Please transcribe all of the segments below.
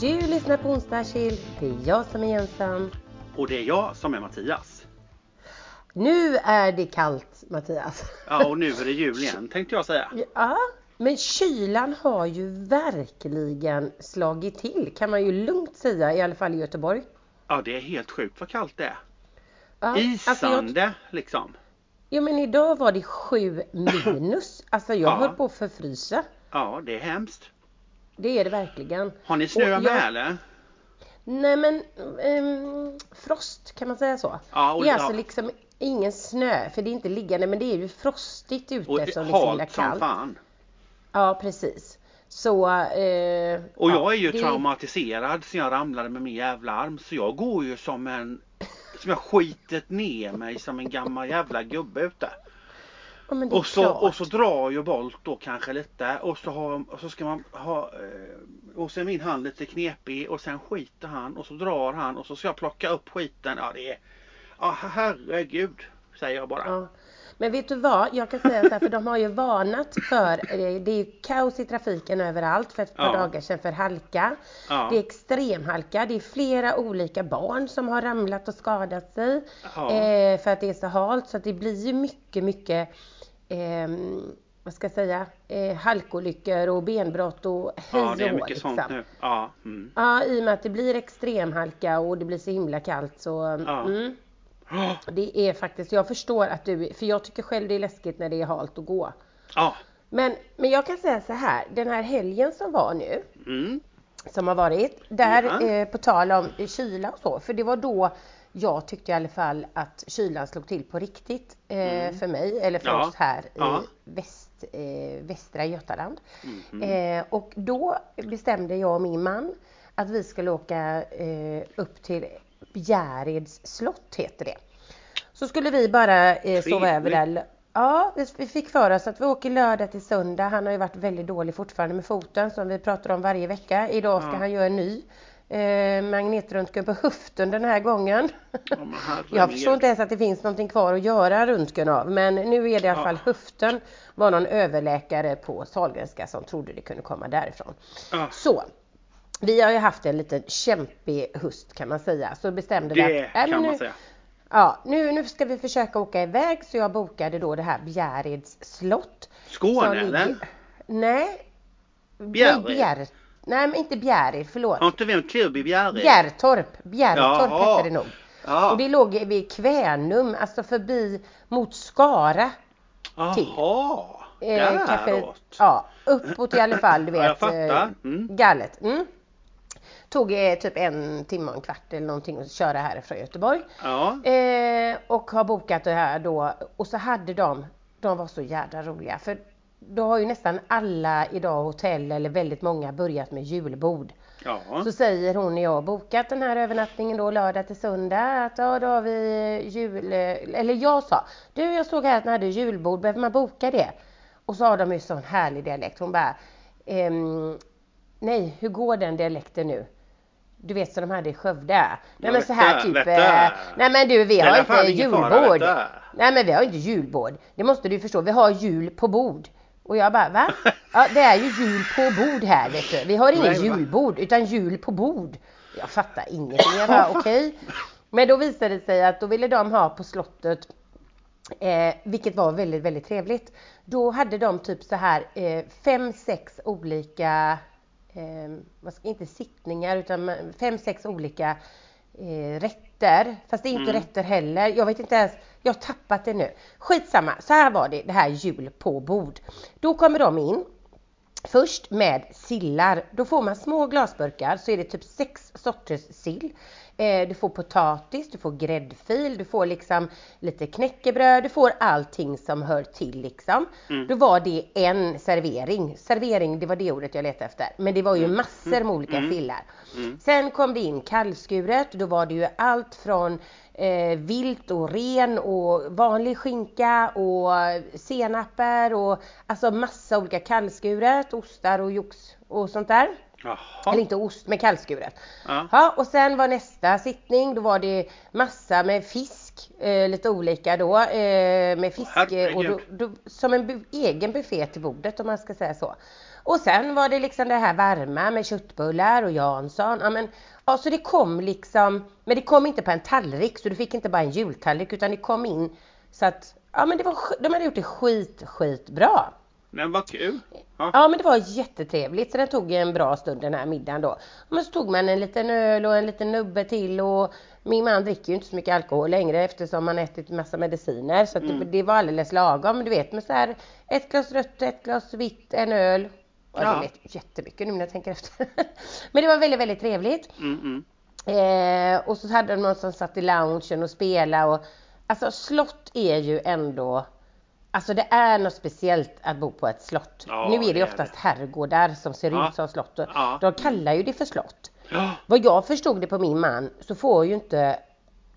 Du lyssnar på onsdagskill. Det är jag som är Jensan. Och det är jag som är Mattias. Nu är det kallt Mattias. Ja, och nu är det jul igen tänkte jag säga. Ja, men kylan har ju verkligen slagit till kan man ju lugnt säga, i alla fall i Göteborg. Ja, det är helt sjukt vad kallt det är. Ja, alltså jag, Isande liksom. ja men idag var det sju minus. Alltså jag Ja. höll på att förfrysa. Ja, det är hemskt. Det är det verkligen. Har ni snö jag- med eller? Nej men ehm, frost kan man säga så. Ja, och det är ja. alltså liksom ingen snö för det är inte liggande men det är ju frostigt ute Och eftersom det är halt som fan. Ja precis. Så eh, Och ja, jag är ju det- traumatiserad sen jag ramlade med min jävla arm. Så jag går ju som en... Som jag skitit ner mig som en gammal jävla gubbe ute. Ja, Och så, klart. och så drar ju Bolt då kanske lite och så, har, och så ska man ha eh, och så är min hand lite knepig och sen skiter han och så drar han och så ska jag plocka upp skiten. Ja det är, ja herregud säger jag bara. Ja. Men vet du vad, jag kan säga så här, för de har ju varnat för, eh, det är ju kaos i trafiken överallt för ett par Ja. dagar sedan för halka. Ja. Det är extremhalka, det är flera olika barn som har ramlat och skadat sig. Ja. Eh, för att det är så halt så att det blir ju mycket, mycket ehm, vad ska jag säga, eh, halkolyckor och benbrott och hej Ja det är mycket sånt liksom. nu. Ja, mm. Ja, i och med att det blir extremhalka och det blir så himla kallt så Ja. mm, det är faktiskt, jag förstår att du, för jag tycker själv det är läskigt när det är halt att gå. Ja. Men, men jag kan säga så här, den här helgen som var nu, Mm. som har varit, där Ja. eh, på tal om eh, kyla och så, för det var då jag tyckte i alla fall att kylan slog till på riktigt eh, för mig, eller för Mm. Ja. oss här Ja. i väst, eh, västra Götaland. Mhm. Eh, och då bestämde jag och min man att vi skulle åka eh, upp till Bjäreds slott, heter det. Så skulle vi bara eh, sova över där. Ja, vi- vi fick för oss att vi åker lördag till söndag. Han har ju varit väldigt dålig fortfarande med foten som vi pratar om varje vecka. Idag ska Ja. han göra en ny eh, magnetröntgen på höften den här gången. Ja. Jag förstår inte ens att det finns någonting kvar att göra röntgen av men nu är det i alla Ja. fall höften. var någon överläkare på Sahlgrenska som trodde det kunde komma därifrån. Ja, Så, vi har ju haft en liten kämpig höst kan man säga. Så bestämde vi att men kan nu, man säga. Ja, nu, nu ska vi försöka åka iväg så jag bokade då det här Bjäreds slott. Skåne eller? Nej. Bjärred? Nej, men inte Bjärred, förlåt. Har inte vi klubb i Bjärred? Bjärtorp. Bjärtorp Jaha. hette det nog. Ja. Och det låg vid Kvänum, alltså förbi mot Skara. Jaha. Eh, kanske, Däråt. ja, uppåt i alla fall, du vet. Ja, jag eh, Mm. Gallet. Mm. Tog eh, typ en timme och en kvart eller någonting att köra härifrån Göteborg. Ja. Eh, och har bokat det här då. Och så hade de, de var så jädra roliga. För då har ju nästan alla idag hotell eller väldigt många börjat med julbord. Ja. Så säger hon när jag har bokat den här övernattningen då lördag till söndag att ja då har vi jul, eller jag sa du jag såg här att ni hade julbord, behöver man boka det? Och så har de ju sån härlig dialekt. Hon bara ehm, nej hur går den dialekten nu? Du vet som de hade i Skövde. Nej men vet så här typ. vet eh. Nej men du vi har inte fara, julbord. det. Nej men vi har inte julbord. Det måste du förstå. Vi har jul på bord. Och jag bara va? Ja det är ju jul på bord här vet du. Vi har ingen Nej, va? julbord utan jul på bord. Jag fattar ingenting. Jag bara okej. Men då visade det sig att då ville de ha på slottet Eh, vilket var väldigt, väldigt trevligt. Då hade de typ så här eh, fem, sex olika, eh, vad ska, inte sittningar utan fem, sex olika eh, rätter. Fast det är inte Mm. rätter heller. Jag vet inte ens, jag har tappat det nu. Skitsamma, så här var det, det här jul på bord. Då kommer de in Först med sillar. Då får man små glasburkar så är det typ sex sorters sill. Eh, du får potatis, du får gräddfil, du får liksom lite knäckebröd, du får allting som hör till liksom. Mm. Då var det en servering. Servering, det var det ordet jag letade efter. Men det var ju massor med olika Mm. sillar. Mm. Sen kom det in kallskuret. Då var det ju allt från eh, vilt och ren och vanlig skinka och senaper och alltså massa olika kallskuret, ostar och jox och sånt där. Jaha. Eller inte ost, men kallskuret. Ja. Ja, och sen var nästa sittning, då var det massa med fisk, eh, lite olika då, eh, med fisk eh, och då, då, som en bu- egen buffé till bordet om man ska säga så. Och sen var det liksom det här varma med köttbullar och Jansson. Ja, men, ja, så det kom liksom, men det kom inte på en tallrik så du fick inte bara en jultallrik utan det kom in så att, ja men det var, de hade gjort det skit, skit bra. Men vad kul! Ja. Ja men det var jättetrevligt så det tog en bra stund den här middagen då. Men så tog man en liten öl och en liten nubbe till och min man dricker ju inte så mycket alkohol längre eftersom han ätit massa mediciner så att det, det var alldeles lagom. Du vet med så här ett glas rött, ett glas vitt, en öl. Ja, Ja. det lät jättemycket nu när jag tänker efter. men det var väldigt, väldigt trevligt. Mm, mm. Eh, och så hade de någon som satt i loungen och spelade och alltså slott är ju ändå Alltså det är något speciellt att bo på ett slott. Ja, nu är det det oftast herrgårdar som ser Ja. ut som slott. och Ja. De kallar ju det för slott. Vad jag förstod det på min man så får ju inte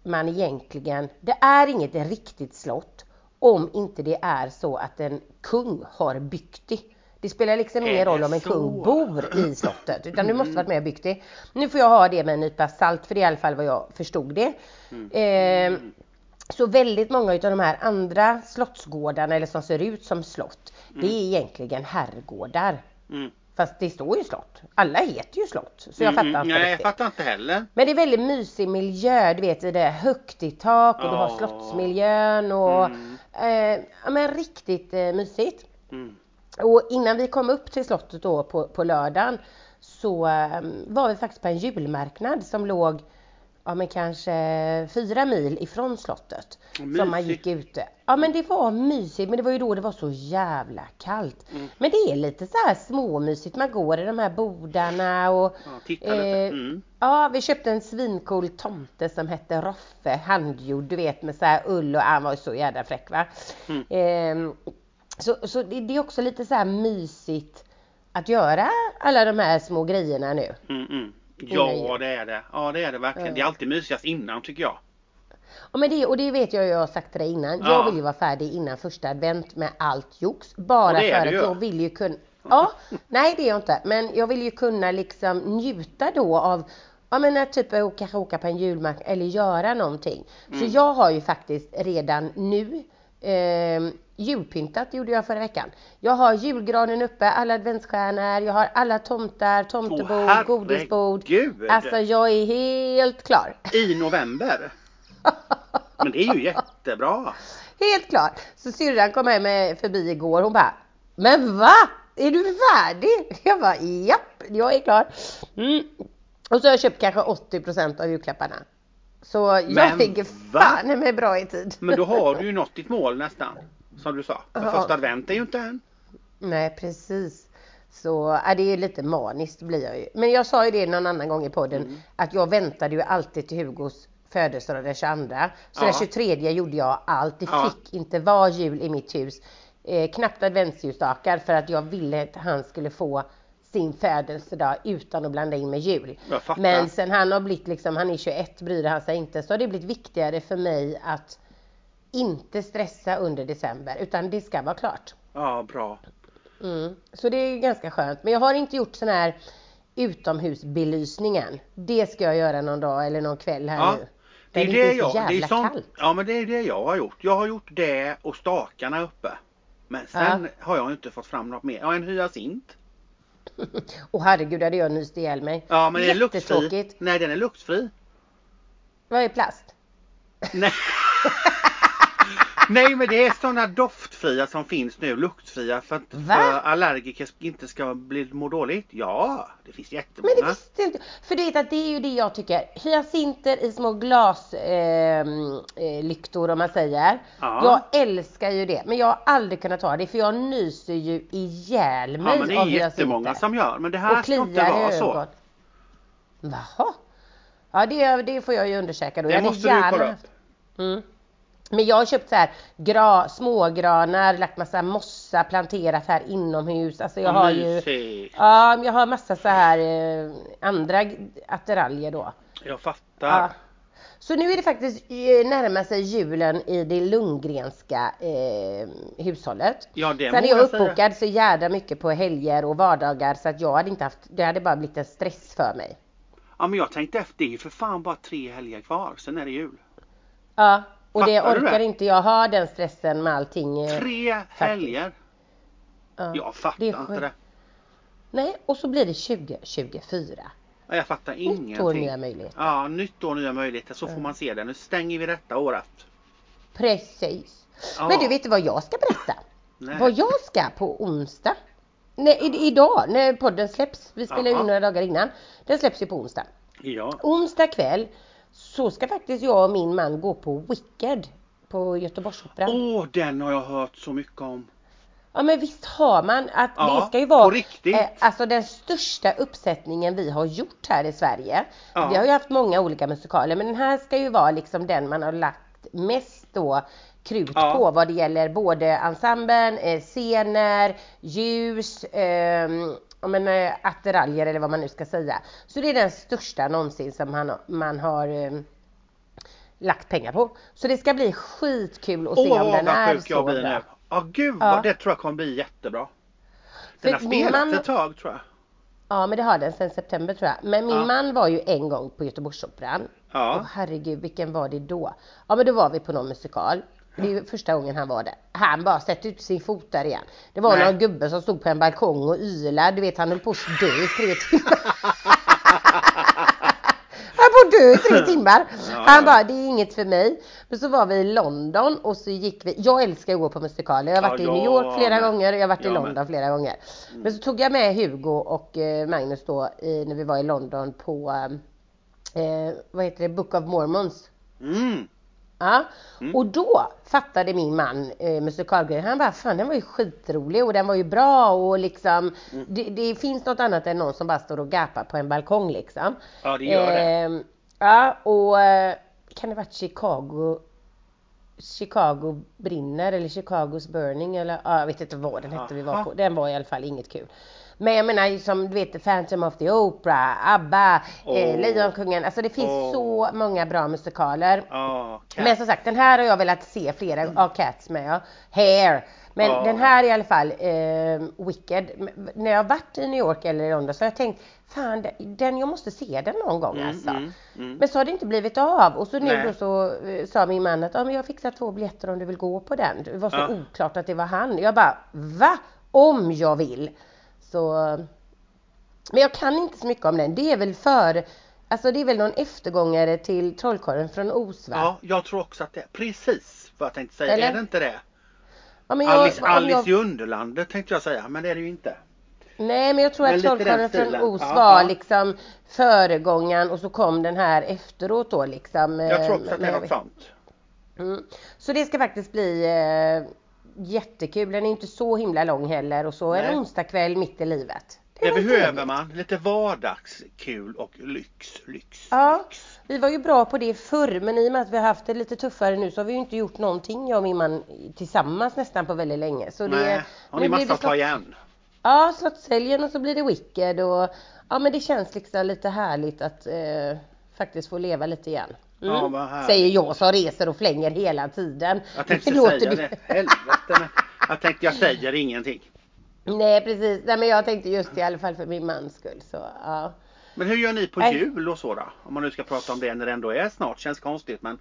man egentligen, det är inget riktigt slott om inte det är så att en kung har byggt det. Det spelar liksom ingen det roll om en så? kung bor i slottet utan du måste varit med och byggt det. Nu får jag ha det med en nypa salt för det är i alla fall vad jag förstod det. Eh, så väldigt många utav de här andra slottsgårdarna eller som ser ut som slott, det är egentligen herrgårdar. Mm. Fast det står ju slott. Alla heter ju slott. Så jag Mm, fattar inte Nej, jag fattar inte heller. Men det är väldigt mysig miljö, du vet det är högt i tak och du har slottsmiljön och Mm. eh, ja, men riktigt eh, mysigt. Mm. Och innan vi kom upp till slottet då på, på lördagen så eh, var vi faktiskt på en julmarknad som låg ja men kanske fyra mil ifrån slottet. Som man gick ute. Ja men det var mysigt men det var ju då det var så jävla kallt. Mm. Men det är lite så här småmysigt. Man går i de här bodarna och Ja. Eh, Mm. Ja, vi köpte en svincool tomte som hette Roffe, handgjord, du vet med så här ull och han var ju så jävla fräck va. Mm. Ehm, så så det, det är också lite så här mysigt att göra alla de här små grejerna nu. Ja, det är det. Ja, det är det verkligen. Ja. Det är alltid mysigast innan tycker jag. Och, med det, och det vet jag jag har sagt till dig innan. Ja. Jag vill ju vara färdig innan första advent med allt jox. Bara för att ju. jag vill ju kunna... Ja, nej det är jag inte. Men jag vill ju kunna liksom njuta då av Ja men att typ kanske åka på en julmarknad eller göra någonting. Så Mm. jag har ju faktiskt redan nu eh, julpyntat gjorde jag förra veckan. Jag har julgranen uppe, alla adventsstjärnor, jag har alla tomtar, tomtebord, Åh, godisbord. Alltså jag är helt klar. I november. Men det är ju jättebra. Helt klart. Så syrran kom hem med förbi igår. Hon bara Men va? Är du färdig? Jag bara japp, jag är klar. Mm. Och så har jag köpt kanske 80% av julklapparna. Så jag Men ligger va? fan i mig bra i tid. Men då har du ju nått ditt mål nästan. Som du sa. För Ja. första advent är ju inte än. Nej precis. Så äh, det är ju lite maniskt blir jag ju. Men jag sa ju det någon annan gång i podden Mm. att jag väntade ju alltid till Hugos födelsedag den 22. Så Ja. den 23 gjorde jag allt. Det Ja. fick inte vara jul i mitt hus. Eh, knappt adventsljusstakar för att jag ville att han skulle få sin födelsedag utan att blanda in med jul. Men sen han har blivit liksom, han är 21 bryr han sig inte. Så har det blivit viktigare för mig att inte stressa under december utan det ska vara klart. Ja, bra. Mm. Så det är ganska skönt. Men jag har inte gjort sån här utomhusbelysningen. Det ska jag göra någon dag eller någon kväll här Ja. nu. Det är det inte jag, det är sånt, kallt. ja men det är det jag har gjort. Jag har gjort det och stakarna uppe. Men sen har jag inte fått fram något mer. Ja, en hyacint. Och herregud hade jag nyst ihjäl mig. Ja, men den är luktfri. Nej, den är luktfri. Vad är plast? Nej. Nej, men det är sådana doftfria som finns nu, luktfria för att för allergiker inte ska bli må dåligt. Ja, det finns Men jättemånga. det visste inte. För det, är att det är ju det jag tycker. Hyacinter i små glaslyktor eh, eh, om man säger. Ja. Jag älskar ju det. Men jag har aldrig kunnat ta det för jag nyser ju ihjäl mig Ja, men det är av jättemånga hyacinter. som gör. Men det här ska inte vara så. Jaha. Ja det, det får jag ju undersöka då. Det Jag måste du kolla haft- Mm. Men jag har köpt så här gra, smågranar, lagt massa mossa, planterat här inomhus. Alltså jag har ju. Ja, jag har massa så här eh, andra attiraljer då. Jag fattar. Ja. Så nu är det faktiskt eh, närmar sig julen i det Lundgrenska eh, hushållet. Ja, det Sen är jag jag säga. uppbokad så jävla mycket på helger och vardagar så att jag hade inte haft, det hade bara blivit en stress för mig. Ja, men jag tänkte efter. Det är ju för fan bara tre helger kvar. Sen är det jul. Ja, och det Fattar orkar det? inte jag ha den stressen med allting. eh, Tre helger. Ja, Jag fattar det inte det. Nej, och så blir det 2024. Ja, Jag fattar Nytt år, ingenting. nya möjligheter. Ja, nytt år, nya möjligheter. Så får man se det. Nu stänger vi detta året. Precis. Ja. Men du, vet du vad jag ska berätta? Nej. Vad jag ska på onsdag. Nej, idag när podden släpps. Vi spelar in några dagar innan. Den släpps ju på onsdag. Ja. Onsdag kväll så ska faktiskt jag och min man gå på Wicked på Göteborgsoperan. Åh, den har jag hört så mycket om. Ja men visst har man att Ja, det ska ju vara eh, alltså den största uppsättningen vi har gjort här i Sverige. Ja. Vi har ju haft många olika musikaler men den här ska ju vara liksom den man har lagt mest då krut Ja. på vad det gäller både ensemblen, eh, scener, ljus, eh, ja, men, eh, attiraljer eller vad man nu ska säga. Så det är den största någonsin som man, man har eh, lagt pengar på. Så det ska bli skitkul att se Åh, om den är sjuk jag så blir bra. nu. Ja, gud Ja. vad det tror jag kommer bli jättebra. För Den har min spelat man- ett tag tror jag. Ja men det har den sedan september tror jag. Men min Ja. man var ju en gång på Göteborgsoperan. Ja. Åh herregud vilken var det då? Ja men då var vi på någon musikal. Det är första gången han var där. Han bara sätter ut sin fot där igen. Det var Nej. någon gubbe som stod på en balkong och ylade. Du vet han höll på att dö i tre timmar. Han höll på att dö i tre timmar. Han bara, det är inget för mig. Men så var vi i London och så gick vi. Jag älskar att gå på musikaler. Jag har Ja, varit i jag New York flera med. gånger. Jag har varit i Jag med. London flera gånger. Men så tog jag med Hugo och eh, Magnus då i, när vi var i London på eh, vad heter det, Book of Mormons. Mm. Ja. Mm. Och då fattade min man eh, musikalgrejen. Han bara, fan den var ju skitrolig och den var ju bra och liksom Mm. det, det finns något annat än någon som bara står och gapar på en balkong liksom. Ja, det gör det. Ehm, ja, och eh, kan det varit Chicago Chicago brinner eller Chicagos burning eller ja, jag vet inte vad den hette vi var på. Den var i alla fall inget kul. Men jag menar som du vet Phantom of the Opera, ABBA, eh, Åh. Lejonkungen. Alltså det finns Åh. så många bra musikaler. Cat. Men som sagt den här har jag velat se flera av Cats med. Ja. Hair. Men Ja. den här i alla fall, eh, Wicked. När jag varit i New York eller London så har jag tänkt fan den- jag måste se den någon gång Mm, alltså. mm, mm. Men så har det inte blivit av och så nu Nej. då så eh, sa min man att ja, men jag fixar två biljetter om du vill gå på den. Det var så Ja. oklart att det var han. Jag bara va? Om jag vill. Så men jag kan inte så mycket om den. Det är väl för Alltså det är väl någon eftergångare till Trollkarlen från Oz va? Ja, jag tror också att det är precis vad jag tänkte säga. Eller? Är det inte det? Ja, jag- Alice, Alice jag- i Underlandet tänkte jag säga, men det är det ju inte. Nej men jag tror Men att Trollkarlen från. Oz Ja, var ja. liksom föregångaren och så kom den här efteråt då liksom. Jag tror också eh, att det är men- något sånt. Mm. Så det ska faktiskt bli eh, jättekul. Den är inte så himla lång heller och så en Nej. onsdagkväll mitt i livet. Det var behöver man. Lite vardagskul och lyx, lyx, Ja, lyx. vi var ju bra på det förr men i och med att vi har haft det lite tuffare nu så har vi ju inte gjort någonting jag och min man tillsammans nästan på väldigt länge. Så det, Nej, har ni massa det att ta igen? Ja, Slottshelgen och så blir det Wicked och ja men det känns liksom lite härligt att eh, faktiskt få leva lite igen. Mm. Ja. Säger jag som reser och flänger hela tiden. Jag tänkte låter säga det. Helvete. Jag tänkte jag säger ingenting. Nej precis, nej men jag tänkte just i alla fall för min mans skull så ja. Men hur gör ni på Nej. jul och så då? Om man nu ska prata om det när det ändå är snart. Känns konstigt men.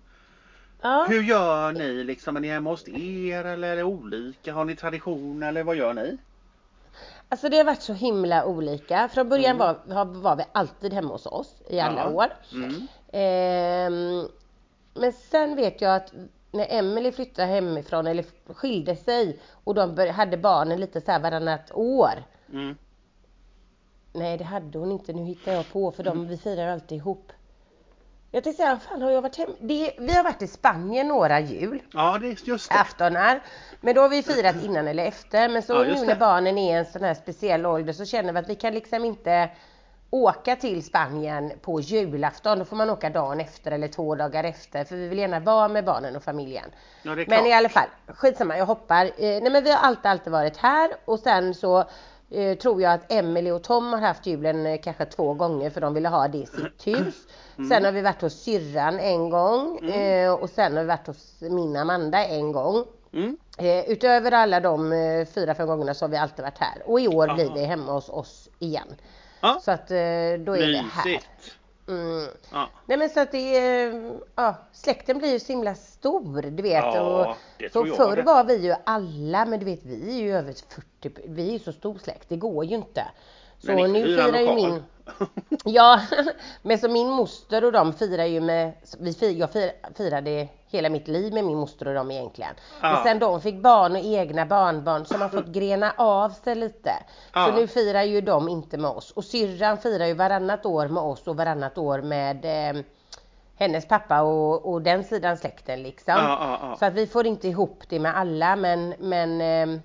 ja. Hur gör ni liksom? Är ni hemma hos er eller är det olika? Har ni tradition eller vad gör ni? Alltså det har varit så himla olika. Från början var, har- var vi alltid hemma hos oss i alla Ja. år. Mm. Ehm, men sen vet jag att när Emelie flyttade hemifrån eller skilde sig och de bör, hade barnen lite så här varannat år. Mm. Nej det hade hon inte, nu hittar jag på för de, vi firar alltid ihop. Jag tänkte säga, fan har jag varit hemma? Det, vi har varit i Spanien några jul, Ja, det är just det. aftonar. Men då har vi firat innan eller efter. Men så Ja, nu när barnen är i en sån här speciell ålder så känner vi att vi kan liksom inte åka till Spanien på julafton. Då får man åka dagen efter eller två dagar efter. För vi vill gärna vara med barnen och familjen. Ja, Men i alla fall, skitsamma, jag hoppar. Eh, nej men vi har alltid, alltid varit här och sen så eh, tror jag att Emily och Tom har haft julen eh, kanske två gånger för de ville ha det i sitt hus. Mm. Sen har vi varit hos syrran en gång eh, och sen har vi varit hos min Amanda en gång. Mm. Eh, utöver alla de eh, fyra, fem gångerna så har vi alltid varit här och i år blir Aha. det hemma hos oss igen. Ja. Så att eh, då är det här. Mm. Ja. Nej men så att det är, ja, släkten blir ju så himla stor du vet. Ja, och det tror jag förr det. var vi ju alla, men du vet vi är ju över 40, vi är ju så stor släkt, det går ju inte. Så nu firar ju min Ja, men så min moster och de firar ju med, vi fir, jag fir, firade hela mitt liv med min moster och dem egentligen. Men Ja. sen de fick barn och egna barnbarn så har man fått grena av sig lite. Ja. Så nu firar ju de inte med oss. Och syrran firar ju varannat år med oss och varannat år med eh, hennes pappa och, och den sidan släkten liksom. Ja. Så att vi får inte ihop det med alla men, men eh,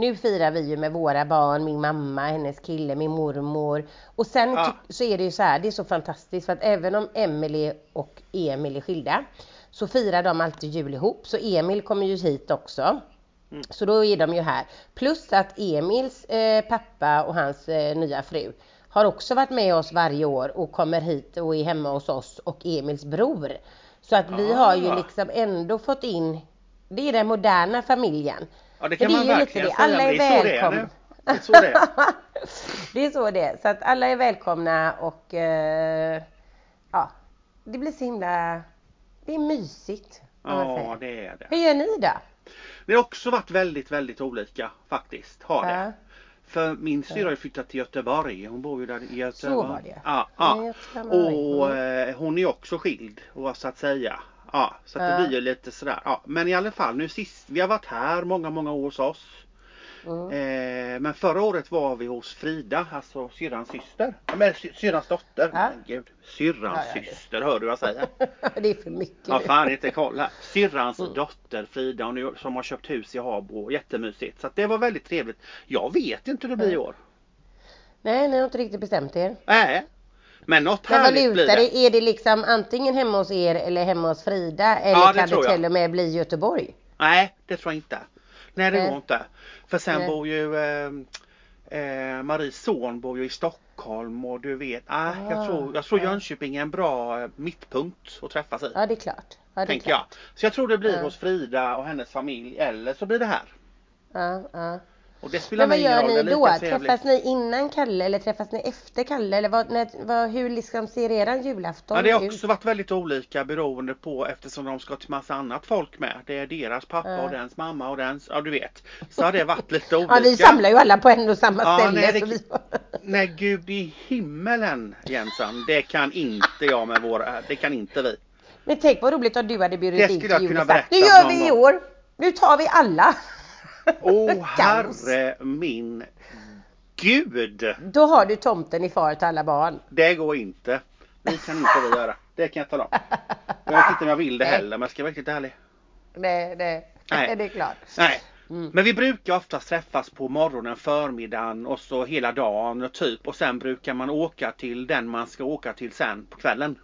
nu firar vi ju med våra barn, min mamma, hennes kille, min mormor. Och sen Ja. så är det ju så här, det är så fantastiskt för att även om Emily och Emil är skilda så firar de alltid jul ihop. Så Emil kommer ju hit också. Mm. Så då är de ju här. Plus att Emils eh, pappa och hans eh, nya fru har också varit med oss varje år och kommer hit och är hemma hos oss och Emils bror. Så att vi har ju Ah. liksom ändå fått in, det är den moderna familjen. Ja, det kan det man verkligen lite det. säga. Alla är är så det är välkomna. nu. Det är så det är. det är så det är. Så att alla är välkomna och eh, ja, det blir så himla, det är mysigt. Ja, det är det. Hur gör ni då? Det har också varit väldigt, väldigt olika faktiskt. Har det. Ja. För min syrra har flyttat till Göteborg. Hon bor ju där i Göteborg. Så var det. Ja, Ja. Och eh, hon är också skild. Så att säga. Ja, så det blir ju lite sådär. Ja, men i alla fall nu sist. Vi har varit här många, många år hos oss. Mm. Eh, men förra året var vi hos Frida, alltså syrrans syster. Men sy- syrrans dotter. Ja. Men gud. Syrrans Ja, ja, det- syster, hör du vad jag säger? det är för mycket Ja nu. fan inte koll här. Syrrans Mm. dotter Frida hon är, som har köpt hus i Habo. Jättemysigt. Så det var väldigt trevligt. Jag vet inte hur det blir i år. Nej, ni har inte riktigt bestämt er. Nej. Men något Men härligt blir det. Är det liksom antingen hemma hos er eller hemma hos Frida? Eller Ja, det kan det jag. till och med bli Göteborg? Nej det tror jag inte. Nej det går inte. För sen Nej. bor ju eh, eh, Maries son bor ju i Stockholm och du vet. Ah, jag tror, jag tror. Jönköping är en bra eh, mittpunkt att träffas i. Ja, det är klart. Ja, tänker jag. klart. Så jag tror det blir Ja. hos Frida och hennes familj eller så blir det här. Ja, ja. Och det spelar Men vad gör ni då? Träffas ni innan Kalle eller träffas ni efter Kalle? Eller vad, när, vad, hur liksom ser eran julafton Ja, det har ut? också varit väldigt olika beroende på eftersom de ska till massa annat folk med. Det är deras pappa Ja. och dens mamma och dens, ja du vet. Så har det varit lite olika. Ja, vi samlar ju alla på en och samma Ja, ställe. nej, det- vi... Nej gud i himmelen Jensan, det kan inte jag med våra, det kan inte vi. Men tänk vad roligt om du hade bjudit Det in till jul och sagt, Nu gör vi i gång." år! Nu tar vi alla! Åh Kaos. herre min gud! Då har du tomten i far till alla barn. Det går inte. Det kan inte vi göra. Det kan jag tala om. Jag vet inte om jag vill det Nej. heller men jag ska vara riktigt ärlig. Det, det, Nej. det är klart. Nej. Mm. Men vi brukar oftast träffas på morgonen, förmiddagen och så hela dagen och typ och sen brukar man åka till den man ska åka till sen på kvällen.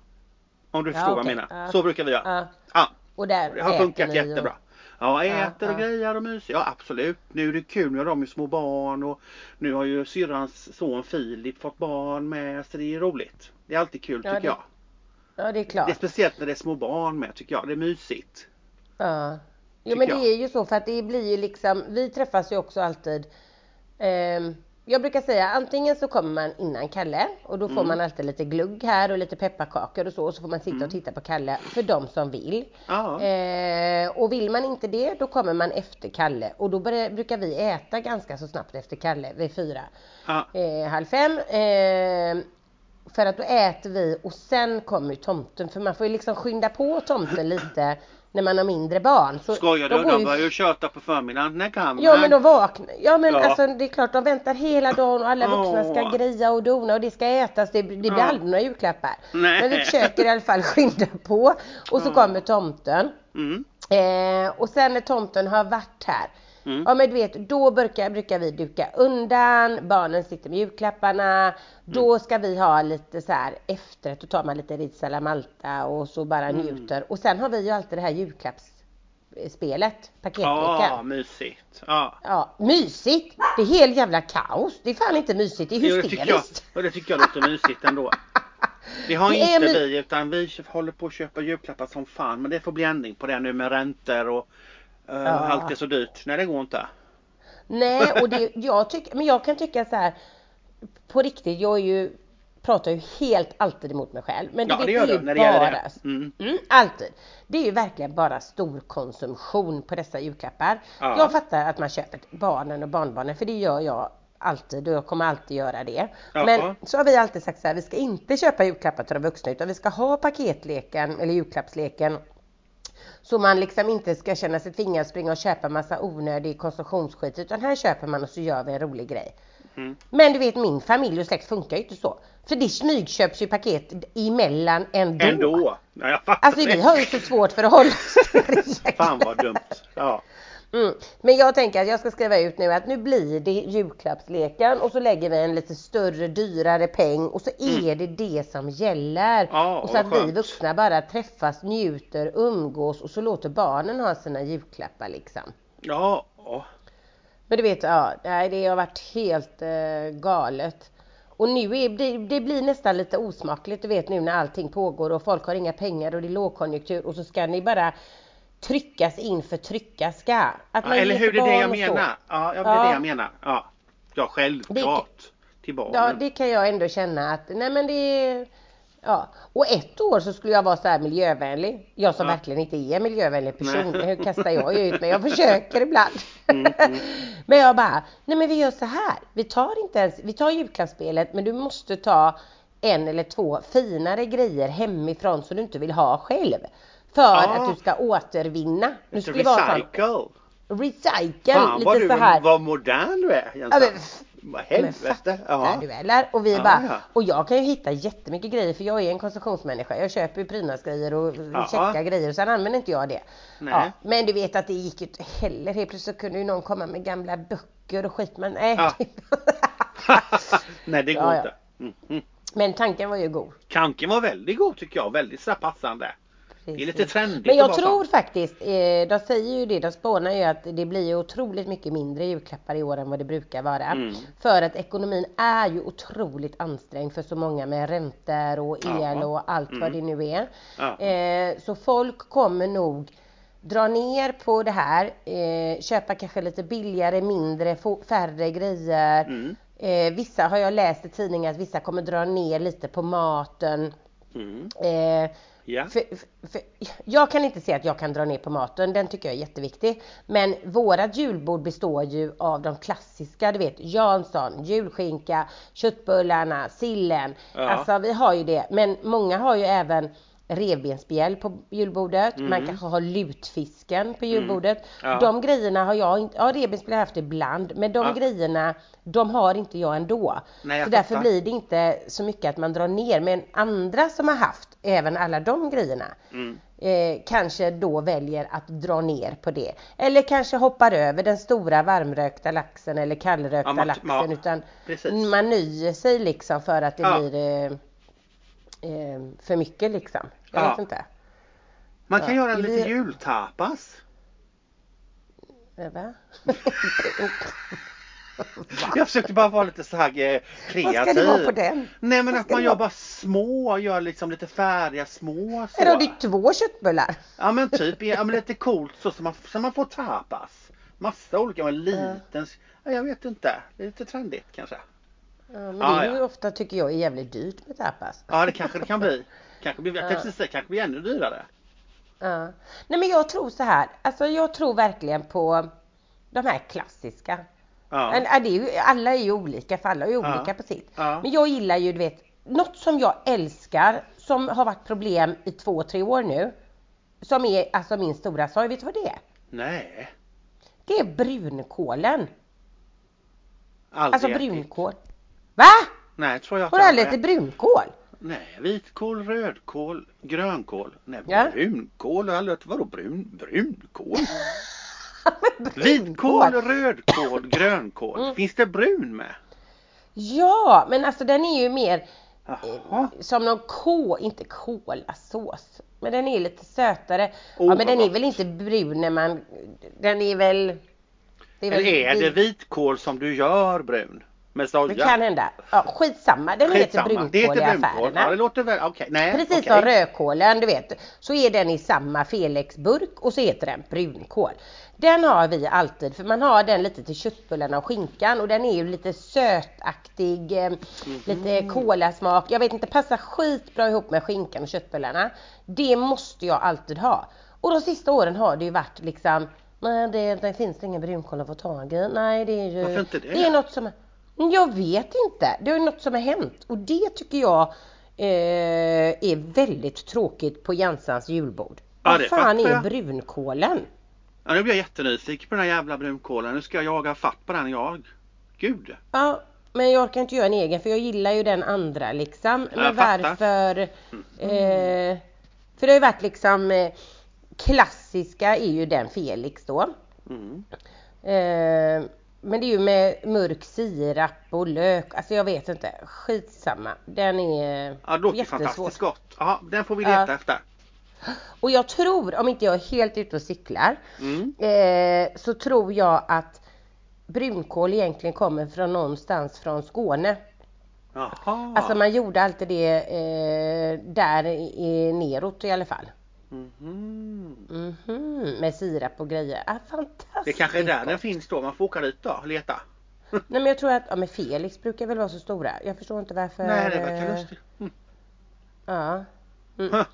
Om du Ja, förstår vad jag menar. Ja. Så brukar vi göra. Ja. Ja, Och där det har funkat jättebra. Och... Ja, äter och ja. grejer och myser. Ja absolut. Nu är det kul. Nu har de ju små barn och nu har ju syrrans son Filip fått barn med så det är roligt. Det är alltid kul Ja, tycker det- jag. Ja, det är Det är klart. speciellt när det är små barn med tycker jag. Det är mysigt. Ja. Jo men jag. det är ju så för att det blir ju liksom, vi träffas ju också alltid ehm, jag brukar säga antingen så kommer man innan Kalle och då får Mm. man alltid lite glugg här och lite pepparkakor och så och så får man sitta och titta på Kalle för de som vill. Eh, och vill man inte det då kommer man efter Kalle och då börjar, brukar vi äta ganska så snabbt efter Kalle vid fyra, Ja. eh, halv fem. Eh, för att då äter vi och sen kommer tomten för man får ju liksom skynda på tomten lite när man har mindre barn. Så Skojar de du? De ju- börjar ju köta på förmiddagen. När kan Ja men de vaknar. Ja men Ja. alltså det är klart de väntar hela dagen och alla vuxna ska Åh. greja och dona och det ska ätas. Det, det blir Ja. aldrig några julklappar. Nej. Men vi försöker i alla fall skynda på. Och så Ja. kommer tomten. Mm. Eh, och sen när tomten har varit här. Mm. Ja men du vet, då brukar, brukar vi duka undan, barnen sitter med julklapparna. Då Mm. ska vi ha lite så här efterrätt, då tar man lite Rizala Malta och så bara Mm. njuter. Och sen har vi ju alltid det här julklappsspelet, paketleken. Ja, mysigt. Ja. Ja, mysigt! Det är helt jävla kaos. Det är fan inte mysigt, det är Jo, det tycker jag, hysteriskt. det tycker jag låter mysigt ändå. Det har Det inte vi utan vi håller på att köpa julklappar som fan. Men det får bli ändring på det nu med räntor och Ja. allt är så dyrt. Nej det går inte. Nej, och det, jag tycker, men jag kan tycka så här. På riktigt, jag är ju, pratar ju helt alltid emot mig själv. Men Ja du vet, det gör du när det gäller bara, det. Mm. Mm, alltid. Det är ju verkligen bara stor konsumtion på dessa julklappar. Ja. Jag fattar att man köper barnen och barnbarnen, för det gör jag alltid och jag kommer alltid göra det. Ja. Men så har vi alltid sagt så här, vi ska inte köpa julklappar till de vuxna utan vi ska ha paketleken eller julklappsleken så man liksom inte ska känna sig tvingad att springa och köpa massa onödig konsumtionsskit utan här köper man och så gör vi en rolig grej. Mm. Men du vet min familj och släkt funkar ju inte så. För det smygköps ju paket emellan ändå. Ändå. Ja, jag fattar Alltså vi har ju så svårt för att hålla oss Fan vad dumt. Ja. Mm. Men jag tänker att jag ska skriva ut nu att nu blir det julklappsleken och så lägger vi en lite större dyrare peng och så är det det som gäller. Mm. Ja, och så att vi skönt. vuxna bara träffas, njuter, umgås och så låter barnen ha sina julklappar liksom. Ja. Men du vet, ja, det har varit helt eh, galet. Och nu är det, det blir nästan lite osmakligt, du vet nu när allting pågår och folk har inga pengar och det är lågkonjunktur och så ska ni bara tryckas in för trycka ska. Att Ja, eller hur, det är det jag menar. Ja, ja, det är Ja. det jag menar. Ja, ja självklart. Till Ja, barnen. det kan jag ändå känna att, nej men det är, ja. Och ett år så skulle jag vara så här miljövänlig. Jag som Ja. verkligen inte är en miljövänlig person. Nej. Hur kastar jag ut mig? Jag försöker ibland. Mm, mm. men jag bara, nej men vi gör så här. Vi tar inte ens, vi tar julklappsspelet men du måste ta en eller två finare grejer hemifrån som du inte vill ha själv. För Ja. att du ska återvinna. Lite skulle det vara recycle. recycle, Fan vad lite du så här. vad modern du är Ja, men. Vad Men helvete. Ja. du eller? Och vi Ja, bara, ja. och jag kan ju hitta jättemycket grejer för jag är en konsumtionsmänniska. Jag köper ju prydnadsgrejer och Ja. checka grejer och sen använder inte jag det. Nej. Ja, men du vet att det gick ju inte heller. Helt plötsligt kunde ju någon komma med gamla böcker och skit men nej. Ja. Nej det går Ja, ja. inte. Mm, men tanken var ju god. Kanken var väldigt god tycker jag. Väldigt så passande. Det är lite trendigt Men jag tror sån. faktiskt, eh, de säger ju det, de spånar ju att det blir ju otroligt mycket mindre julklappar i år än vad det brukar vara. Mm. För att ekonomin är ju otroligt ansträngd för så många med räntor och el Ja. och allt vad det nu är. Ja. Eh, så folk kommer nog dra ner på det här, eh, köpa kanske lite billigare, mindre, färre grejer. Mm. Eh, vissa har jag läst i tidningen att vissa kommer dra ner lite på maten. Mm. Eh, Ja. för, för, jag kan inte se att jag kan dra ner på maten, den tycker jag är jätteviktig. Men vårat julbord består ju av de klassiska, du vet Jansson, julskinka, köttbullarna, sillen. Ja. Alltså vi har ju det. Men många har ju även revbensspjäll på julbordet. Man Mm. kanske har lutfisken på julbordet. Ja. De grejerna har jag inte, ja revbensspjäll har jag haft ibland. Men de Ja. grejerna, de har inte jag ändå. Nej, jag så därför blir det inte så mycket att man drar ner. Men andra som har haft även alla de grejerna Mm. eh, kanske då väljer att dra ner på det. Eller kanske hoppar över den stora varmrökta laxen eller kallrökta Ja, man- laxen utan precis. man nöjer sig liksom för att det blir eh, för mycket liksom. Jag Ja. vet inte. Man kan Ja, göra lite blir- jultapas. Eh, Va? Jag försökte bara vara lite så här eh, kreativ. Vad ska det vara på den? Nej men att man gör bara små, gör liksom lite färdiga små så. Eller har du två köttbullar? Ja men typ, ja, men lite coolt så som man, så man får tapas. Massa olika, en liten, ja, jag vet inte, lite trendigt kanske. Ja, men Ja, det är ju ja. ofta tycker jag är jävligt dyrt med tapas. Ja det kanske det kan bli. Kanske blir, jag Ja. säga, kanske blir ännu dyrare. Ja. Nej men jag tror så här, alltså jag tror verkligen på de här klassiska. Ja. Men, ja, det är ju, alla är ju olika för alla är ju Ja. olika på sitt. Ja. Men jag gillar ju du vet, något som jag älskar som har varit problem i två, tre år nu. Som är alltså min stora sorg, vet du vad det är? Nej. Det är brunkålen. Aldrig Alltså brunkål. Va? Nej tror jag Har du aldrig ätit brunkål? Nej, vitkål, rödkål, grönkål. Nej, Ja. brunkål har jag aldrig hört. Vadå brun, brunkål? Brunkål? Vitkål, rödkål, grönkål. Mm. Finns det brun med? Ja, men alltså den är ju mer Jaha. som någon kål, inte kolasås. Men den är lite sötare. Oh, ja men den är väl inte brun när man, den är väl... Det Eller är det vit- vitkål som du gör brun? Med soja? Det kan hända. Ja, skitsamma, den heter Skitsamma. brunkål Det heter i affärerna. Ja, det låter väl, okej. Nej, Precis okej. som rödkålen, du vet. Så är den i samma Felix-burk och så heter den brunkål. Den har vi alltid, för man har den lite till köttbullarna och skinkan och den är ju lite sötaktig, eh, lite kolasmak. Jag vet inte, passar skitbra ihop med skinkan och köttbullarna. Det måste jag alltid ha. Och de sista åren har det ju varit liksom Nej, det, det finns ingen brunkål att få tag i. Nej, det är ju... Varför inte det? Det är något som... Jag vet inte. Det är något som har hänt och det tycker jag eh, är väldigt tråkigt på Jansans julbord. Ja, Vad fan är jag. brunkålen? Ja, nu blir jag jättenyfiken på den här jävla brunkålen. Nu ska jag jaga fatt på den jag. Gud. Ja, men jag orkar inte göra en egen för jag gillar ju den andra liksom. Jag Men fattar. varför? Eh, för det har ju varit liksom eh, klassiska är ju den Felix då. Mm. Eh, men det är ju med mörk sirap och lök. Alltså jag vet inte. Skitsamma. Den är Ja, det låter jättesvår. fantastiskt gott. Ja, den får vi leta Ja. efter. Och jag tror, om inte jag är helt ute och cyklar, Mm. eh, så tror jag att brunkål egentligen kommer från någonstans från Skåne. Jaha. Alltså man gjorde alltid det eh, där i, neråt i alla fall. Mhm. Mhm, med sirap och grejer. Ah, fantastiskt Det kanske är där gott. den finns då. Man får åka dit då och leta. Nej men jag tror att, ja men Felix brukar väl vara så stora. Jag förstår inte varför. Nej, det verkar eh, lustigt. Mm. Ja. Mm. Huh.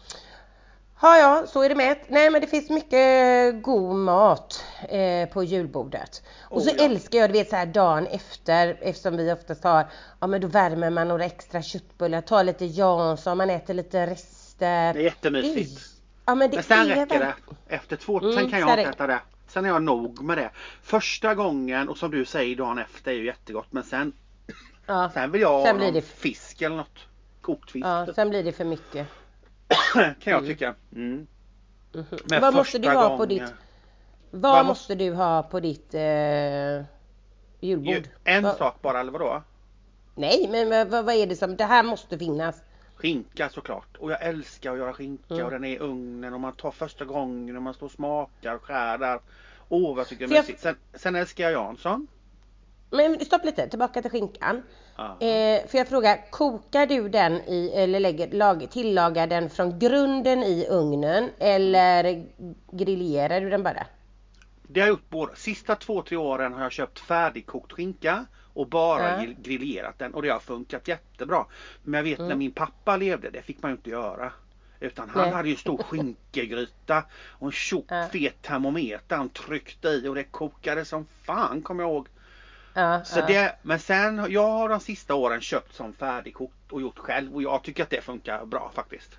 Ja, ja, så är det med. Nej, men det finns mycket god mat eh, på julbordet. Och Oh, så ja. älskar jag, du vet så här dagen efter, eftersom vi oftast har, ja men då värmer man några extra köttbullar, tar lite Jansson, man äter lite rester. Det är jättemysigt. Ja men det Men sen är räcker det. verkligen- Efter två, Mm, sen kan jag inte äta det. Sen är jag nog med det. Första gången och som du säger dagen efter är ju jättegott. Men sen, Ja, sen vill jag Sen ha blir någon det- fisk eller något. Kokt fisk. ja, sen blir det för mycket. kan jag tycka. Mm. Men Vad måste du ha på gången- ditt, vad Vad måste du ha på ditt eh, julbord? Ju- En Vad- sak bara eller vadå? Nej, men vad vad är det som, det här måste finnas. Skinka såklart. Och jag älskar att göra skinka Mm. och den är i ugnen och man tar första gången och man står och smakar och skär där. Åh vad jag tycker jag- mysigt. Sen, sen älskar jag Jansson. Men stopp lite, tillbaka till skinkan. Eh, för jag frågar, kokar du den i, eller lägger, lag, tillagar den från grunden i ugnen eller grillerar du den bara? Det har jag gjort båda. Sista två, tre åren har jag köpt färdigkokt skinka och bara grill- grillerat den och det har funkat jättebra. Men jag vet Mm. när min pappa levde, det fick man ju inte göra. Utan han Nej. hade ju en stor skinkegryta och en tjock Ja. fet termometer han tryckte i och det kokade som fan kommer jag ihåg. Ja, Så det, men sen, jag har de sista åren köpt som färdigkokt och gjort själv och jag tycker att det funkar bra faktiskt.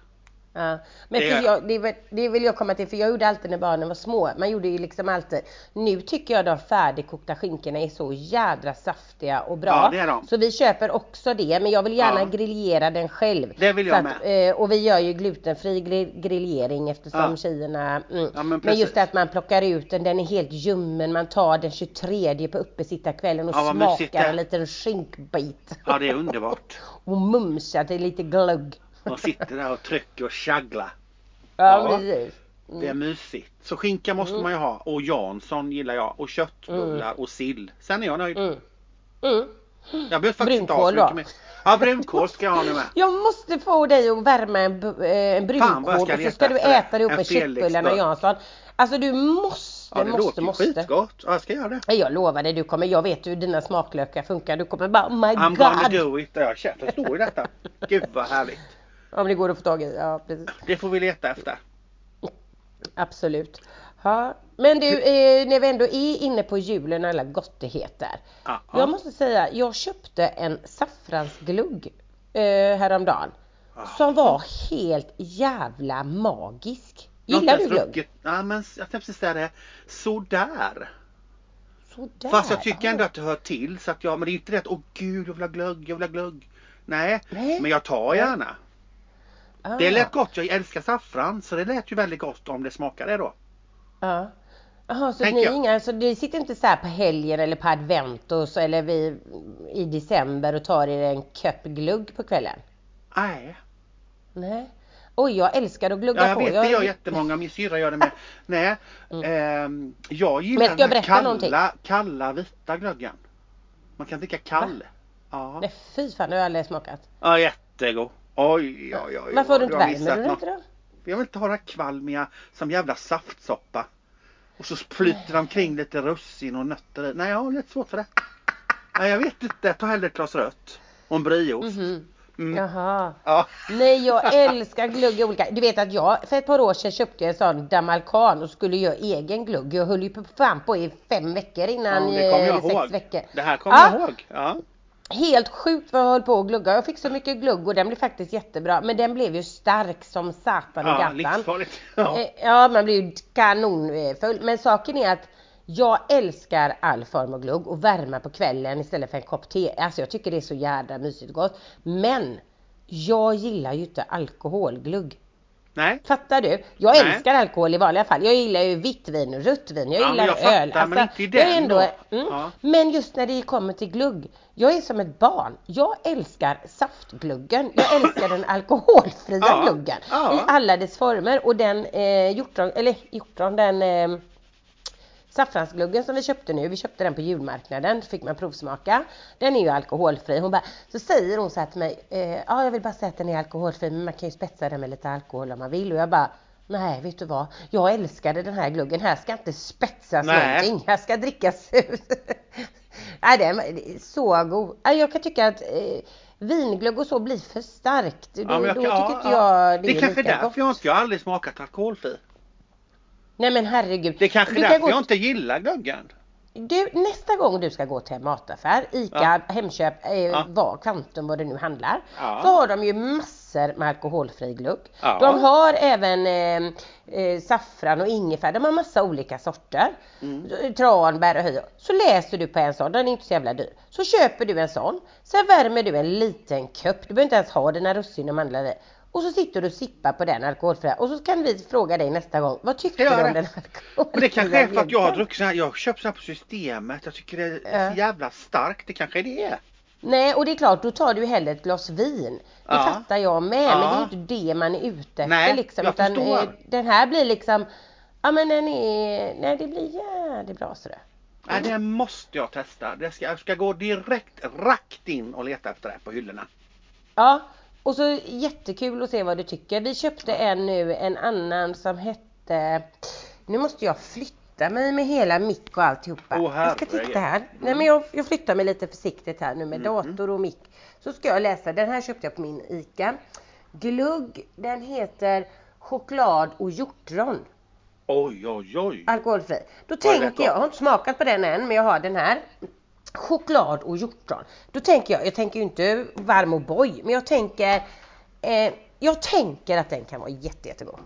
Ja. Men Det jag, det, vill- det vill jag komma till, för jag gjorde alltid när barnen var små. Man gjorde ju liksom alltid. Nu tycker jag de färdigkokta skinkorna är så jädra saftiga och bra. Ja, det är de. Så vi köper också det, men jag vill gärna Ja. grillera den själv. Det vill jag att, eh, Och vi gör ju glutenfri gri- grillering eftersom Ja. tjejerna... Mm. Ja, men men just att man plockar ut den, den är helt ljummen. Man tar den 23 på uppesittarkvällen och smakar en liten skinkbit. Ja det är underbart. och mumsar till lite glögg. Man sitter där och trycker och käglar. Ja, Ja. precis. Det är mysigt. Så skinka måste man ju ha och Jansson gillar jag och köttbullar och sill. Sen är jag nöjd. Mm. Mm. Jag behöver faktiskt Brunkål då? mer. Ja brunkål ska jag ha nu med. Jag måste få dig att värma en, eh, en brunkål och så ska du äta det En med köttbullarna då. Jansson. Alltså du måste, Ja det måste, låter måste. skitgott. Ja, jag ska göra det. Jag lovar dig, du kommer, jag vet hur dina smaklökar funkar. Du kommer bara oh my I'm gonna god. do it. Jag förstår ju detta. Gud vad härligt. Om det går att få tag i, ja precis. Det får vi leta efter. Absolut. Ja. Men du, eh, när vi ändå är inne på julen och alla gottigheter. Ja. Jag måste säga, jag köpte en saffransglugg eh, häromdagen. Ah. Som var helt jävla magisk. Gillar du glugg? Ja men jag tänkte precis säga det. Sådär. Sådär. Fast jag tycker ändå att det hör till. Så att jag, men det är inte att åh gud jag vill ha glögg, jag vill ha glögg. Nej, Nej. men jag tar gärna. Ah, Det lät gott. Jag älskar saffran så det lät ju väldigt gott om det smakar det då. Ja. Jaha, så Tänker ni, jag. inga, så det sitter inte så här på helgen eller på advent och så, eller vi, i december och tar er en kopp glugg på kvällen? Nej. Nej. Oj, jag älskar att glugga Ja, jag på. vet det gör jättemånga. Min syrra gör det med. Nej. Ehm, jag Men gillar jag den här berätta någonting? kalla, kalla vita glöggen. Man kan dricka kall. Ja. Nej, fy fan, det har jag aldrig smakat. ja, jättegod. Oj, oj, oj. oj. Varför har du inte värmer du inte då? Jag vill inte ha kvalmiga som jävla saftsoppa. Och så flyter de kring lite russin och nötter i. Nej, jag har lite svårt för det. Nej, jag vet inte. Jag tar hellre ett glas rött. Och en brieost. Mhm. Mm. Jaha. Ja. Nej, jag älskar glugg i olika. Du vet att jag för ett par år sedan köpte en sån damalkan och skulle göra egen glugg. Jag höll ju på fan på i fem veckor innan, ja, det kommer eh, jag sex ihåg. veckor. Det här kommer Ja. jag ihåg. Ja. Helt sjukt vad jag höll på att glugga. Jag fick så mycket glugg och den blev faktiskt jättebra. Men den blev ju stark som satan och Ja, gattan. livsfarligt. Ja. Eh, Ja, man blir ju kanonfull. Men saken är att jag älskar all form av glugg och värma på kvällen istället för en kopp te. Alltså jag tycker det är så jädra mysigt och gott. Men jag gillar ju inte alkoholglugg. Nej. Fattar du? Jag Nej. älskar alkohol i vanliga fall. Jag gillar ju vitt vin och rött vin. Jag Ja, gillar jag fattar, öl. Alltså, men inte i är den ändå, då. mm, Ja. Men just när det kommer till glugg. Jag är som ett barn. Jag älskar saftgluggen. Jag älskar den alkoholfria Ja, gluggen. I alla dess former. Och den eh, hjortron, eller hjortron, den eh, Saffransgluggen som vi köpte nu, vi köpte den på julmarknaden, fick man provsmaka. Den är ju alkoholfri. Hon bara, så säger hon så här till mig, eh, ja jag vill bara säga att den är alkoholfri men man kan ju spetsa den med lite alkohol om man vill. Och jag bara, nej vet du vad, jag älskade den här gluggen, här ska inte spetsas Nej. någonting, här ska drickas ut. nej den är så god. Jag kan tycka att eh, vinglugg och så blir för starkt. Då, Ja, jag då tycker ja, inte ja. jag det, Det är kanske lika därför gott. jag inte, jag har aldrig smakat alkoholfri. Nej men herregud. Det är kanske Du kan därför gå jag inte gillar glöggen. Du, nästa gång du ska gå till en mataffär, ICA, Hemköp, eh, Ja. vad, Kvantum, vad det nu handlar. Ja. Så har de ju massor med alkoholfri glugg. Ja. De har även eh, eh, saffran och ingefära, de har massa olika sorter. Mm. Tranbär och höj. Så läser du på en sån, den är inte så jävla dyr. Så köper du en sån, sen värmer du en liten kopp, du behöver inte ens ha dina russin och mandlar i. Och så sitter du och sippar på den alkoholfria och så kan vi fråga dig nästa gång, vad tyckte du om den alkoholfria det kanske är för att jag har druckit så här, jag köpt så här på systemet. Jag tycker det är så jävla starkt. Det kanske är det. Nej, och det är klart, då tar du ju hellre ett glas vin. Det Ja. fattar jag med, Ja. men det är ju inte det man är ute efter Nej, liksom. jag utan, förstår. eh, den här blir liksom, ja men den är, nej det blir jävligt bra sådär. Nej, det måste jag testa. Det ska, jag ska gå direkt rakt in och leta efter det på hyllorna. Ja, och så jättekul att se vad du tycker. Vi köpte en nu, en annan som hette, nu måste jag flytta mig med hela mick och alltihopa. Åh, jag ska titta här. Nej men jag, jag flyttar mig lite försiktigt här nu med dator och mick. Så ska jag läsa, den här köpte jag på min ICA. Glugg, den heter choklad och hjortron. Oj, oj, oj. Alkoholfri. Då tänker jag, jag har inte smakat på den än men jag har den här. Choklad och hjortron. Då tänker jag, jag tänker ju inte varm och boy men jag tänker eh, Jag tänker att den kan vara jätte, jättegod.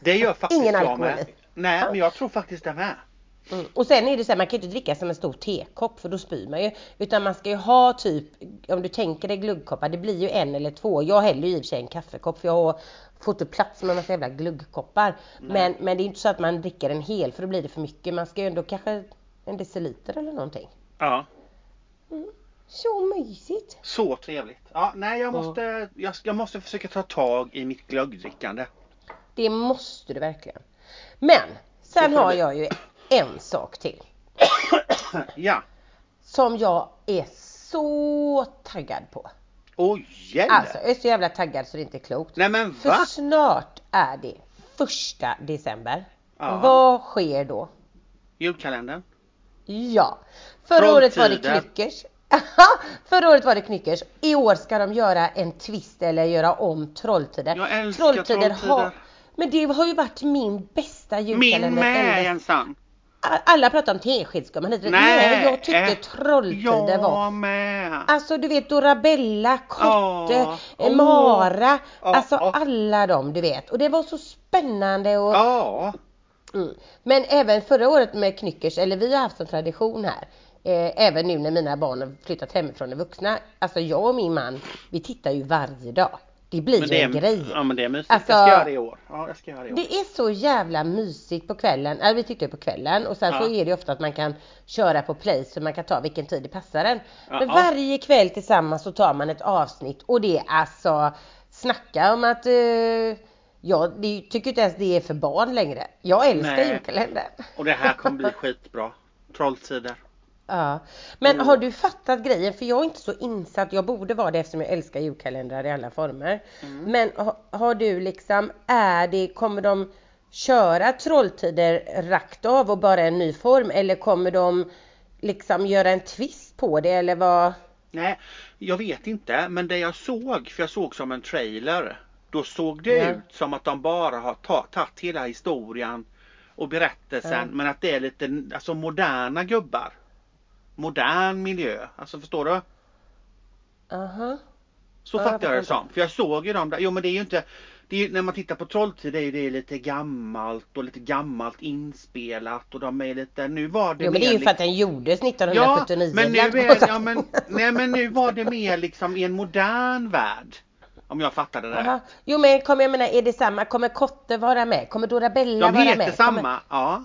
Det gör faktiskt Ingen jag med. Nej, men jag tror faktiskt det med. Mm. Och sen är det så här, man kan ju inte dricka som en stor tekopp för då spyr man ju. Utan man ska ju ha typ, om du tänker dig gluggkoppar, det blir ju en eller två. Jag häller ju i och för sig en kaffekopp för jag har fått upp plats med en massa jävla gluggkoppar. Men, men det är inte så att man dricker en hel för då blir det för mycket. Man ska ju ändå kanske en deciliter eller någonting. Ja, Så mysigt! så trevligt. Ja, nej, jag måste, jag, jag måste försöka ta tag i mitt glöggdrickande. Det måste du verkligen. Men sen har jag ju en sak till. Ja. Som jag är så taggad på. Oj, gäller. Alltså jag är så jävla taggad så det inte är klokt. Nej men För va? snart är det första december. Ja. Vad sker då? Julkalendern. Ja, förra året var det Trolltider. Knyckers. förra året var det Knyckers. I år ska de göra en twist eller göra om Trolltider. Jag älskar Trolltider. Har, men det har ju varit min bästa Min julkalender. med ända- ensam. Alla pratar om teskedsgumman hit. Nej, jag tyckte eh, Trolltider jag var med. Alltså du vet Dorabella, Kotte, eh, Åh. Mara, Ja, alltså ja. alla de du vet. Och det var så spännande och. Mm. Men även förra året med Knyckers, eller vi har haft en tradition här. Eh, även nu när mina barn har flyttat hemifrån och vuxna. Alltså jag och min man, vi tittar ju varje dag. Det blir Men ju det en är, grej. ja men det är mysigt. Alltså- jag ska göra det i år. Ja, jag ska göra det i år. Det är så jävla mysigt på kvällen. Äh, vi tittar ju på kvällen och sen Ja. så är det ju ofta att man kan köra på play så man kan ta vilken tid det passar en. Ja, Men varje kväll tillsammans så tar man ett avsnitt och det är alltså snacka om att eh, jag det, tycker inte ens det är för barn längre. Jag älskar Nej. julkalendern. Och det här kommer bli skitbra. Trolltider. Ja. Men Mm. har du fattat grejen? För jag är inte så insatt. Jag borde vara det eftersom jag älskar julkalendrar i alla former. Mm. Men ha, har du liksom, är det, kommer de köra Trolltider rakt av och bara en ny form? Eller kommer de liksom göra en twist på det eller vad? Nej, jag vet inte. Men det jag såg, för jag såg som en trailer. Då såg det Ja. ut som att de bara har ta- tagit hela historien och berättelsen. Ja. Men att det är lite alltså, moderna gubbar. Modern miljö. Alltså förstår du? Aha. Så Ja, fattar jag det som. För jag såg ju dem där. Jo men det är ju inte det är när man tittar på Trolltid är det lite gammalt och lite gammalt inspelat och de är lite, nu var det Jo men det är ju för att den gjordes Ja, 1979. men nu är, ja, men, nej men nu var det mer liksom i en modern värld. Om jag fattade det Aha. rätt. Jo men kommer jag menar, är det samma? Kommer Kotte vara med? Kommer Dorabella De vara heter med? samma, Kommer... ja.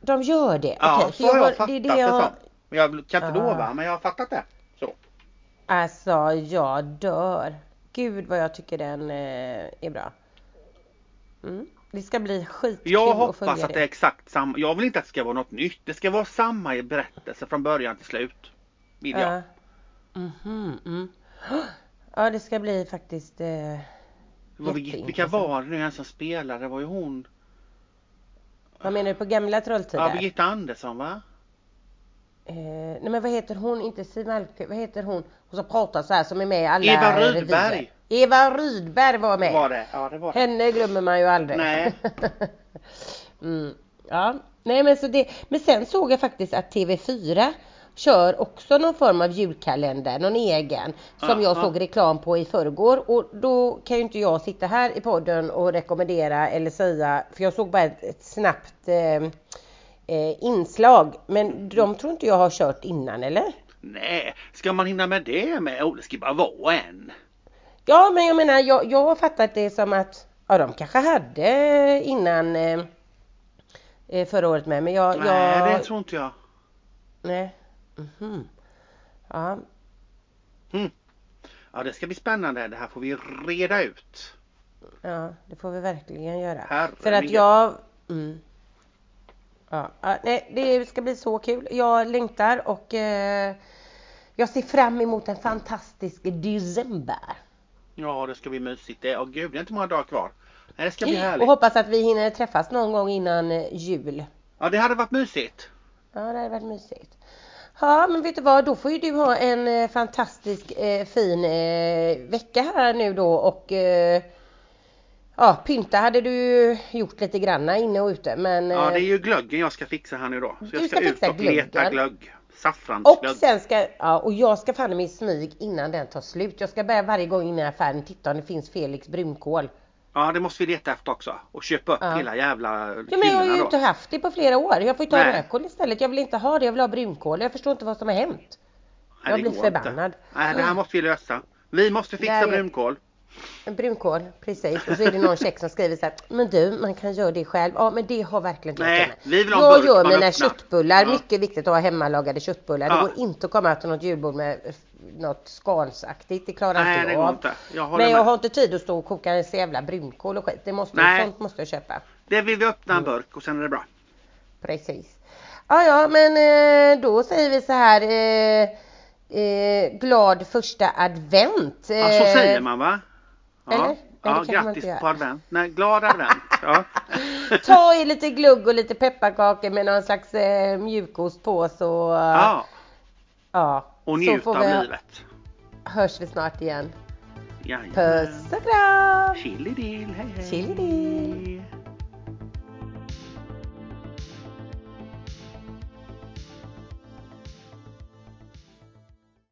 De gör det? Ja, för så har jag har- fattat det, det, det jag... som. Men jag kan inte Ah. lova, men jag har fattat det. Så. Alltså jag dör. Gud vad jag tycker den eh, är bra. Mm. Det ska bli skitkul Jag hoppas att det är exakt samma. Jag vill inte att det ska vara något nytt. Det ska vara samma berättelse från början till slut. Vill jag. Ja. Mhm, mm. Ja det ska bli faktiskt eh, Det var, nu ens som spelade? Det var ju hon. Vad menar du på gamla Trolltider? Ja, Birgitta Andersson va? Eh, nej men vad heter hon, inte Siw Malmkvist, vad heter hon? Hon som pratar så här som är med i alla Eva Rydberg. Eva Rydberg var med. Var det? Ja, det var det. Henne glömmer man ju aldrig. Nej. mm, ja, nej men så det, men sen såg jag faktiskt att TV4 kör också någon form av julkalender, någon egen, som jag Aha. såg reklam på i förrgår och då kan ju inte jag sitta här i podden och rekommendera eller säga, för jag såg bara ett, ett snabbt eh, eh, inslag, men de tror inte jag har kört innan eller? Nej, ska man hinna med det med? Oh, det ska bara vara en. Ja, men jag menar, jag, jag har fattat det som att ja, de kanske hade innan eh, eh, förra året med, men jag... Nej, jag det tror inte jag. Nej. Mhm. Ja, Ja, det ska bli spännande. Det här får vi reda ut. ja, det får vi verkligen göra. Herre För att jag... Mm. Ja, nej, det ska bli så kul. Jag längtar och eh, jag ser fram emot en fantastisk december. Ja, det ska bli mysigt. Det, åh gud, det är inte många dagar kvar. Nej, det ska bli härligt. Och hoppas att vi hinner träffas någon gång innan eh, jul. Ja, det hade varit mysigt. Ja, det hade varit mysigt. Ja, men vet du vad, då får ju du ha en eh, fantastisk eh, fin eh, vecka här nu då och ja, pynta hade du gjort lite granna inne och ute men Ja, det är ju glöggen jag ska fixa här nu då. Så Du jag ska ska, ut och leta glöggen. glögg. och Saffransglögg. sen ska, ja och jag ska fan i smyg innan den tar slut. Jag ska börja varje gång innan i affären titta om det finns Felix brunkål. Ja, det måste vi leta efter också. Och köpa upp Ja. hela jävla Ja men jag har ju inte haft det på flera år. Jag får ju ta Nej. rödkål istället. Jag vill inte ha det, jag vill ha brunkål. Jag förstår inte vad som har hänt. Nej, jag det blir förbannad. Inte. Nej, det här måste vi lösa. Vi måste Det fixa är- brunkål. Brunkål, precis. Och så är det någon check som skriver så här, men du, man kan göra det själv. Ja, men det har verkligen inte Nej, vi vill ha Jag gör mina öppnar. köttbullar, Ja. mycket viktigt att ha hemmalagade köttbullar. Det Ja. går inte att komma till något julbord med något skalsaktigt, det klarar Nej, inte jag av. inte. Jag Men jag med. har inte tid att stå och koka en jävla brunkål och skit. Det måste, Nej. Sånt måste jag köpa. Det vill vi öppna Mm. en burk och sen är det bra. Precis. Ja, ja, men eh, då säger vi så här. Eh, eh, glad första advent. Ja, så Eh, säger man va? Ja, eller? Ja man grattis på advent. Nej, glad advent. Ja. Ta i lite glugg och lite pepparkakor med någon slags eh, mjukost på så ja, ja. Och så njut får av vi, livet. hörs vi snart igen. Jajamän. Puss och kram! Chili dill, hej hej. Chili.